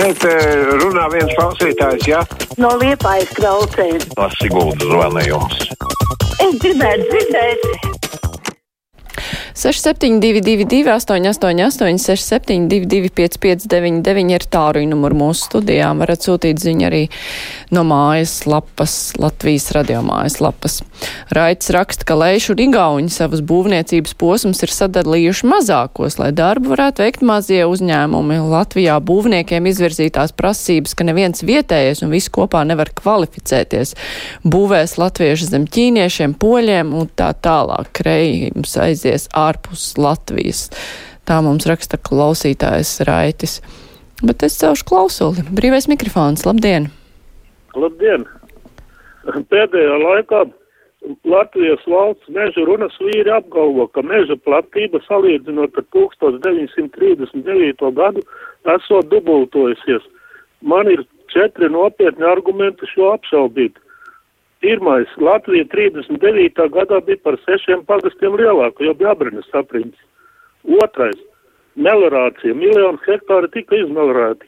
šeit eh, runā viens klausītājs, jā? Ja? No liepājas klausējas. No Siguldas zvanījums. Es gribētu dzirdēt. 6722, 888, 672, 559, ir tāruņa numurs mūsu studijām. Varat sūtīt ziņu arī no mājas lapas, Latvijas radio mājas lapas. Raits raksta, ka Leišu un Igauņi savas būvniecības posmus ir sadalījuši mazākos, lai darbu varētu veikt mazie uzņēmumi. Latvijā būvniekiem izvirzītās prasības, ka neviens vietējais un visi kopā nevar kvalificēties. Būvēs latvieši zem ķīniešiem, poļiem un tā tālāk. Krējums aizies ārpus Latvijas. Tā mums raksta klausītājs Raitis. Bet es celšu klausuli. Brīvais mikrofons. Labdien! Labdien! Pēdējā laikā Latvijas valsts meža runas vīri apgalvo, ka meža platība salīdzinot ar 1939. gadu esot dubultojusies. Man ir četri nopietni argumenti šo apšaubīt. Pirmais, Latvija 39. gadā bija par sešiem pagastiem lielāka, jo bija abrinas apriņas. Otrais, melorācija, miljonu hektāri tika izmelorēti.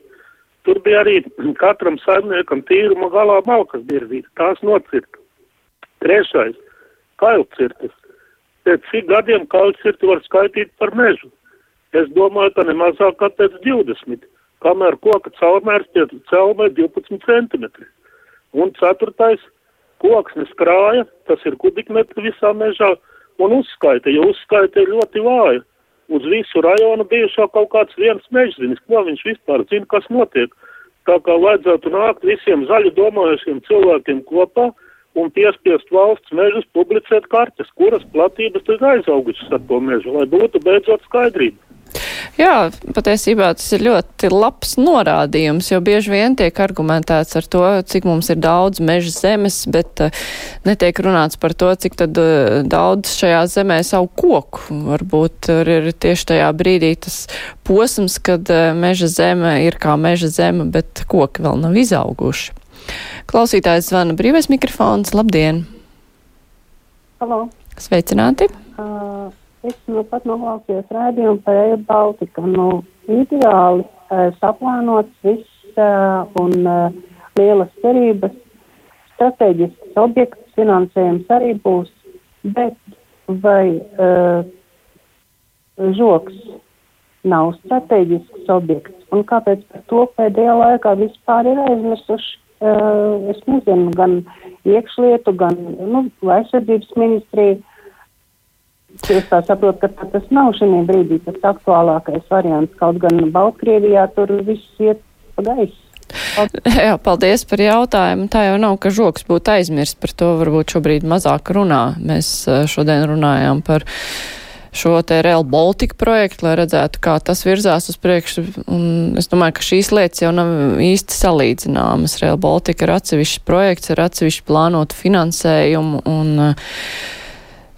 Tur bija arī katram saimniekam tīruma galā malkas birzīt, tās nocirta. Trešais, kailcirtis. Pēc cik gadiem kailcirti var skaitīt par mežu? Es domāju, ka nemazāk kā pēc 20, kamēr koka caurmērs pie celmē 12 centimetri. Un ceturtais, koksnes krāja, tas ir kubikmetri visā mežā, un uzskaita, jo uzskaita ir ļoti vāja. Uz visu rajonu bijušā kaut kāds viens mežzinis, ko viņš vispār zina, kas notiek. Tā kā vajadzētu nākt visiem zaļu domājušiem cilvēkiem kopā un piespiest valsts mežus publicēt kartes, kuras platības ir aizaugušas ar to mežu, lai būtu beidzot skaidrība. Jā, patiesībā tas ir ļoti labs norādījums, jo bieži vien tiek argumentēts ar to, cik mums ir daudz meža zemes, bet uh, netiek runāts par to, cik tad uh, daudz šajā zemē savu koku. Varbūt ir tieši tajā brīdī tas posms, kad uh, meža zeme ir kā meža zeme, bet koki vēl nav izauguši. Klausītājs zvana brīvais mikrofons. Labdien! Halo! Sveicināti! Uh... Es nu pat noklausījos rādījumu par Eju Baltiku. Nu, ideāli uh, saplānots viss uh, un uh, lielas cerības, strateģisks objekts, finansējums arī būs, bet vai uh, žoks nav strateģisks objekts un kāpēc par to pēdējā laikā vispār ir aizmirsuši? Uh, es nezinu, gan iekšlietu, gan nu, aizsardzības ministrija Es tā saprotu, ka tas nav šī brīdī tas aktuālākais variants. Kaut gan Baltkrievijā tur viss iet pa gaisu. Jā, paldies par jautājumu. Tā jau nav, ka žoks būtu aizmirst, par to varbūt šobrīd mazāk runā. Mēs eh, šodien runājām par šo te Real Baltica projektu, lai redzētu, kā tas virzās uz priekšu. Un es domāju, ka šīs lietas jau nav īsti salīdzināmas. Real Baltica ir atsevišķs projekts ar atsevišķu plānotu finansējumu un uh,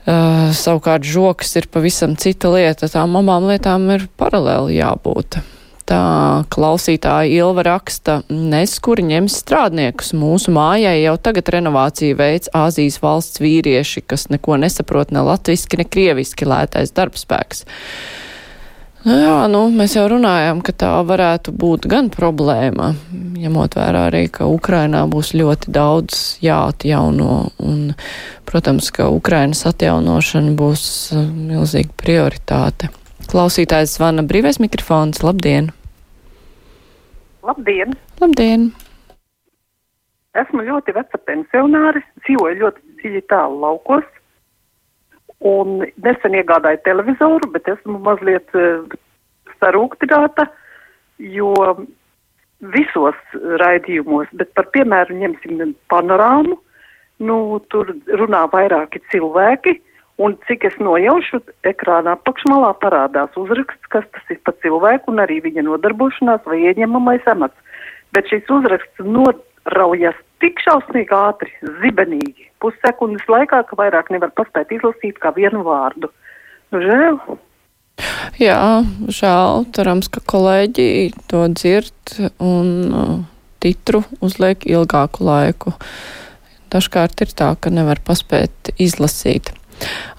Uh, savukārt žoks ir pavisam cita lieta. Tām abām lietām ir paralēli jābūt. Tā klausītāja Ilva raksta, neskuri ņems strādniekus. Mūsu mājai jau tagad renovāciju veids Āzijas valsts vīrieši, kas neko nesaprot ne latviski, ne krieviski lētais darbspēks. Nu, jā, nu, mēs jau runājam, ka tā varētu būt gan problēma, ņemot vērā arī, ka Ukrainā būs ļoti daudz jāatjauno, un, protams, ka Ukrainas atjaunošana būs uh, milzīga prioritāte. Klausītājs zvana brīvais mikrofons. Labdien! Labdien! Labdien! Esmu ļoti veca pensionāri, dzīvoju ļoti dziļi tālu laukos Un nesen iegādāju televizoru, bet esmu mazliet uh, sarūktināta, jo visos raidījumos, bet par piemēru ņemsim panorāmu, nu, tur runā vairāki cilvēki, un cik es nojaušu, ekrānā apakšmalā parādās uzraksts, kas tas ir pa cilvēku un arī viņa nodarbošanās vai ieņemamais amats. Bet šis uzraksts noraujas tik šausmīgi ātri, zibenīgi, pussekundes laikā, ka vairāk nevar paspēt izlasīt kā vienu vārdu. Nu, žēl. Jā, žēl, cerams, ka kolēģi to dzird un uh, titru uzliek ilgāku laiku. Dažkārt ir tā, ka nevar paspēt izlasīt.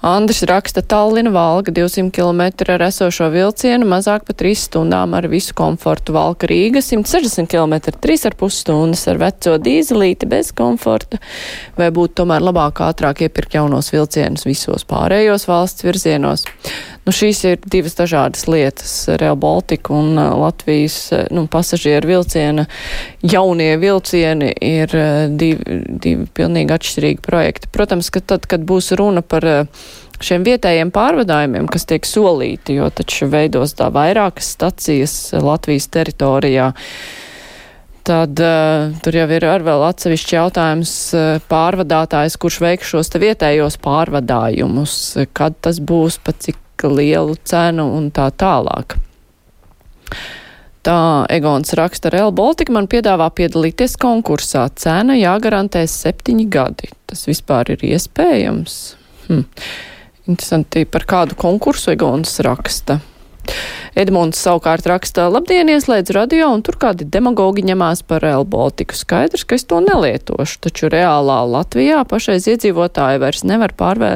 Andris raksta Tallina Valga 200 km ar esošo vilcienu, mazāk par 3 stundām ar visu komfortu. Valka Rīga 160 km 3,5 stundas ar veco dīzelīti bez komforta. Vai būtu tomēr labāk ātrāk iepirkt jaunos vilcienus visos pārējos valsts virzienos? Nu, šīs ir divas dažādas lietas. Real Baltica un uh, Latvijas uh, nu, pasažieru vilciena jaunie vilcieni ir uh, divi, divi pilnīgi atšķirīgi projekti. Protams, ka tad, kad būs runa par šiem vietējiem pārvadājumiem, kas tiek solīti, jo taču veidos tā vairākas stacijas Latvijas teritorijā. Tad uh, tur jau ir arī vēl atsevišķi jautājums uh, pārvadātājs, kurš veiks šos te vietējos pārvadājumus, kad tas būs, pa cik lielu cenu un tā tālāk. Tā Egons raksta Real Baltica man piedāvā piedalīties konkursā. Cena jāgarantē septiņi gadi. Tas vispār ir iespējams. Hm. Interesanti, par kādu konkursu Egons raksta. Edmunds savukārt raksta, labdien, ieslēdz radio, un tur kādi demagogi ņemās par Real Baltiku. Skaidrs, ka es to nelietošu, taču reālā Latvijā pašreiz iedzīvotāji vairs nevar pārvē,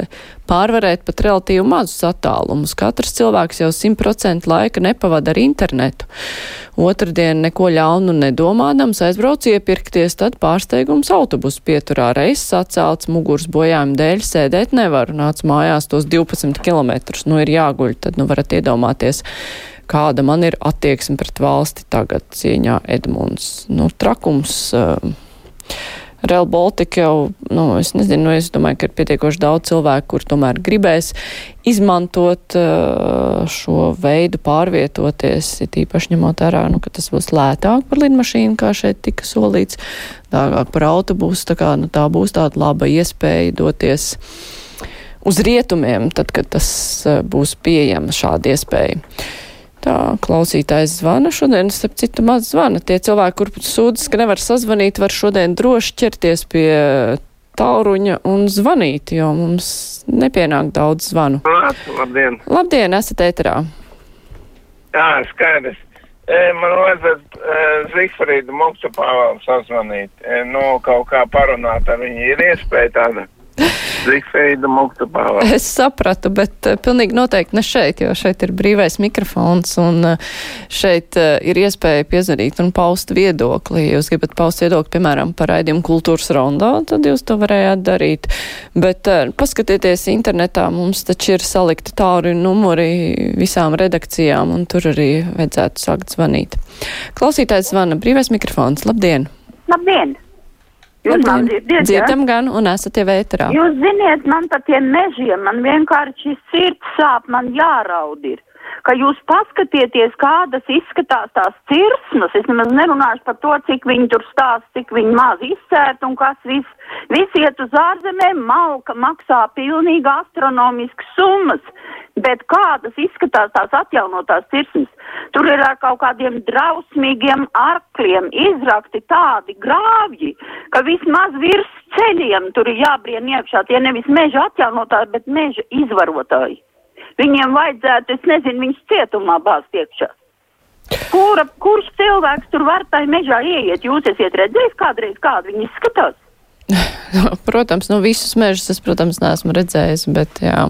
pārvarēt pat relatīvi mazus attālumus. Katrs cilvēks jau 100% laika nepavada ar internetu. Otradien neko ļaunu nedomādams aizbrauc iepirkties, tad pārsteigums autobusu pieturā reizes atcelts muguras bojājuma dēļ sēdēt nevaru. Nāc mājās tos 12 km, nu ir jāguļ, tad nu varat iedomāties kāda man ir attieksme pret valsti tagad cieņā Edmunds. Nu, trakums. Uh, Real Baltica jau, nu, es nezinu, nu, es domāju, ka ir pietiekoši daudz cilvēku, kur tomēr gribēs izmantot uh, šo veidu pārvietoties, it īpaši ņemot vērā, nu, ka tas būs lētāk par lidmašīnu, kā šeit tika solīts, dārgāk par autobusu, tā kā, nu, tā būs tāda laba iespēja doties uz rietumiem, tad, kad tas uh, būs pieejama šāda iespēja. Tā klausītājs zvana šodien, starp citu, maz zvana. Tie cilvēki, kur sūdzas, ka nevar sazvanīt, var šodien droši ķerties pie tālruņa un zvanīt, jo mums nepienāk daudz zvanu. Labdien! Labdien, esat ēterā! Jā, skaidrs. E, man vajadzētu e, Zifrīdu Moktu Pāvēlu sazvanīt. E, nu, kaut kā parunāt ar viņu. Ir iespēja tāda. Es sapratu, bet uh, pilnīgi noteikti ne šeit, jo šeit ir brīvais mikrofons un uh, šeit uh, ir iespēja piezvanīt un paust viedokli. Ja jūs gribat paust viedokli, piemēram, par raidījumu kultūras rondā, tad jūs to varējāt darīt. Bet paskatieties internetā, mums taču ir salikti tālu numuri visām redakcijām, un tur arī vajadzētu sākt zvanīt. Klausītājs zvana brīvais mikrofons. Labdien! Labdien! Jūs man dzirdat? ja? Dzirdam gan un esat jau ēterā. Jūs ziniet, man par tiem mežiem, man vienkārši sirds sāp, man jāraud ir. Ka jūs paskatieties, kādas izskatās tās cirsmas. Es nemaz nerunāšu par to, cik viņi tur stāsta, cik viņi maz izcērt un kas viss. Visi iet uz ārzemēm, malka maksā pilnīgi astronomiskas summas. Bet kādas izskatās tās atjaunotās cirsmas? Tur ir ar kaut kādiem drausmīgiem arkļiem izrakti tādi grāvji, ka vismaz virs ceļiem tur ir jābrien iekšā tie nevis meža atjaunotāji, bet meža izvarotāji. Viņiem vajadzētu, es nezinu, viņus cietumā bāzt iekšā. Kura, kurš cilvēks tur var tai mežā ieiet? Jūs esat redzējis kādreiz, kādu viņi izskatās? Protams, nu visus mežus es, protams, neesmu redzējis, bet jā.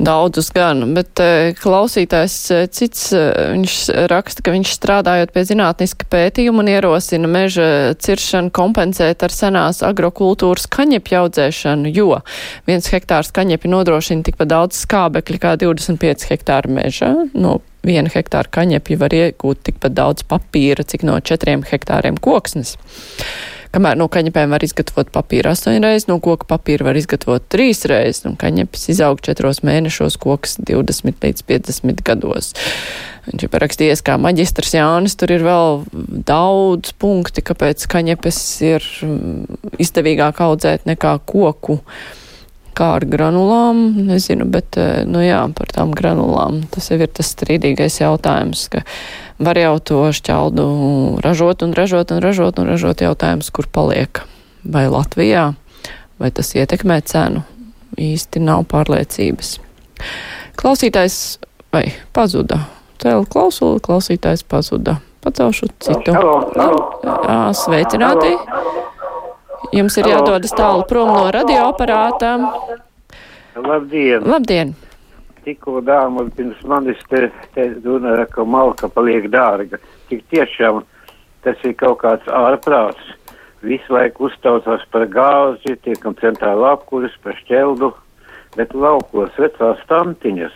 Daudzus gan, bet e, klausītājs e, cits, e, viņš raksta, ka viņš strādājot pie zinātniska pētījuma un ierosina meža ciršanu kompensēt ar senās agrokultūras kaņepju audzēšanu, jo viens hektārs kaņepi nodrošina tikpat daudz skābekļa kā 25 hektāri meža. No viena hektāra kaņepju var iegūt tikpat daudz papīra, cik no četriem hektāriem koksnes. Kamēr no kaņepēm var izgatavot papīru astoņreiz, no koka papīra var izgatavot trīs reizes, un kaņepes izaug četros mēnešos, koks 20 līdz 50 gados. Viņš ir parakstījies kā maģistrs Jānis, tur ir vēl daudz punkti, kāpēc kaņepes ir mm, izdevīgāk audzēt nekā koku. Kā ar granulām, nezinu, bet, nu jā, par tām granulām tas jau ir tas strīdīgais jautājums, ka var jau to šķeldu ražot un ražot un ražot un ražot jautājums, kur paliek. Vai Latvijā, vai tas ietekmē cenu, īsti nav pārliecības. Klausītājs vai pazuda. Cēl klausuli, klausītājs pazuda. Pacelšu citu. Jā, sveicināti! Jums ir jādodas tālu prom no radioaparāta. Labdien! Labdien! Tikko dāma pirms manis te, te runāja, ka malka paliek dārga. Tik tiešām tas ir kaut kāds ārprāts. Visu laiku uztaucās par gāzi, tiekam centrāla apkuris, par šķeldu, bet laukos vecās tantiņas,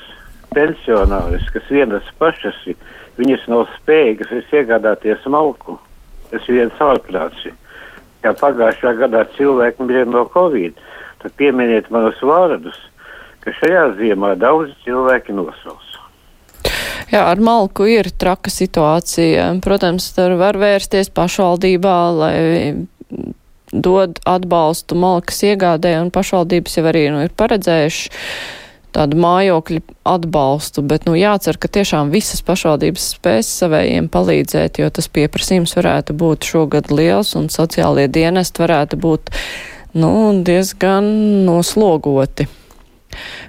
pensionāris, kas vienas pašas ir, viņas nav spējīgas iegādāties malku. Tas ir viens ārprāts. Ja pagājušā gadā cilvēki bija no Covid, tad pieminiet manus vārdus, ka šajā ziemā daudz cilvēki nosauc. Jā, ar malku ir traka situācija. Protams, tur var vērsties pašvaldībā, lai dod atbalstu malkas iegādē, un pašvaldības jau arī nu, ir paredzējuši tādu mājokļu atbalstu, bet nu, jācer, ka tiešām visas pašvaldības spēs savējiem palīdzēt, jo tas pieprasījums varētu būt šogad liels un sociālie dienesti varētu būt nu, diezgan noslogoti.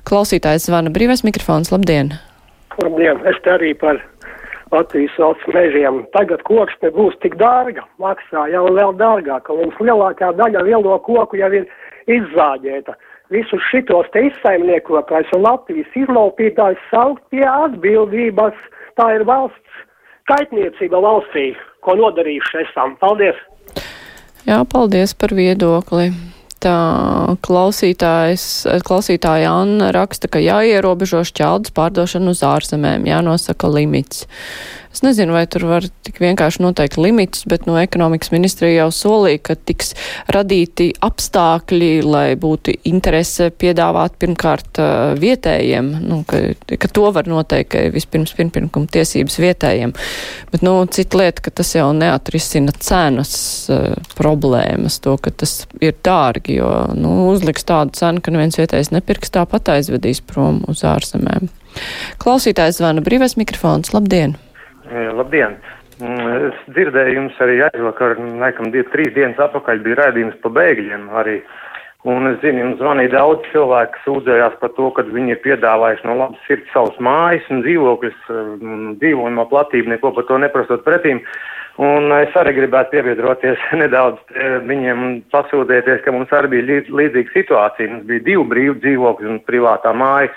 Klausītājs zvana brīvais mikrofons. Labdien! Labdien! Es te arī par Latvijas valsts mežiem. Tagad koks nebūs tik dārga, maksā jau vēl dārgāk, un mums lielākā daļa lielo koku jau ir izzāģēta. Visus šitos te izsaimniekotājs un Latvijas izlaupītājs saukt pie atbildības. Tā ir valsts kaitniecība valstī, ko nodarījuši esam. Paldies! Jā, paldies par viedokli klausītāja Anna raksta, ka jāierobežo šķeldas pārdošanu uz ārzemēm, jānosaka limits. Es nezinu, vai tur var tik vienkārši noteikt limitus, bet no ekonomikas ministrija jau solīja, ka tiks radīti apstākļi, lai būtu interese piedāvāt pirmkārt vietējiem, nu, ka, ka to var noteikt, ka vispirms pirmpirkuma tiesības vietējiem. Bet, nu, cita lieta, ka tas jau neatrisina cenas uh, problēmas, to, ka tas ir dārgi, jo, nu, uzliks tādu cenu, ka neviens vietējais nepirks, tāpat aizvedīs prom uz ārzemēm. Klausītājs zvana brīvais mikrofons. Labdien! Labdien! Mm, es dzirdēju jums arī aizvakar, laikam, divi, trīs dienas atpakaļ bija raidījums pa bēgļiem arī. Un es zinu, jums zvanīja daudz cilvēku, sūdzējās par to, ka viņi ir piedāvājuši no labas sirds savus mājas un dzīvokļus, dzīvojamo platību, neko par to neprasot pretīm. Un es arī gribētu piebiedroties nedaudz viņiem un pasūdzēties, ka mums arī bija līdzīga situācija. Mums bija divi brīvi dzīvokļi un privātā māja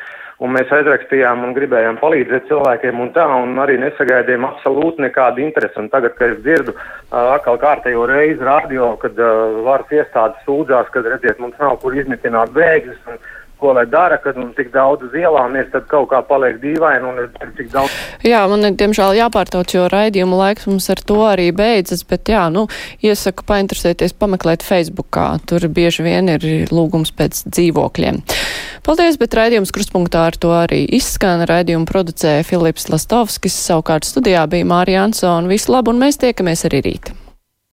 un mēs aizrakstījām un gribējām palīdzēt cilvēkiem un tā, un arī nesagaidījām absolūti nekādu interesi. Un tagad, kad es dzirdu atkal kārtējo reizi radio, kad uh, varas iestādes sūdzās, kad redziet, mums nav kur izmitināt bēgļus. Un, ko lai dara, kad mums tik daudz uz ielām ir, tad kaut kā paliek dīvaini un ir tik daudz. Jā, man ir diemžēl jāpārtauc, jo raidījuma laiks mums ar to arī beidzas, bet jā, nu, iesaku painteresēties, pameklēt Facebookā. Tur bieži vien ir lūgums pēc dzīvokļiem. Paldies, bet raidījums kruspunktā ar to arī izskan. Raidījumu producēja Filips Lastovskis, savukārt studijā bija Mārija Ansona. Visu labu un mēs tiekamies arī rīt.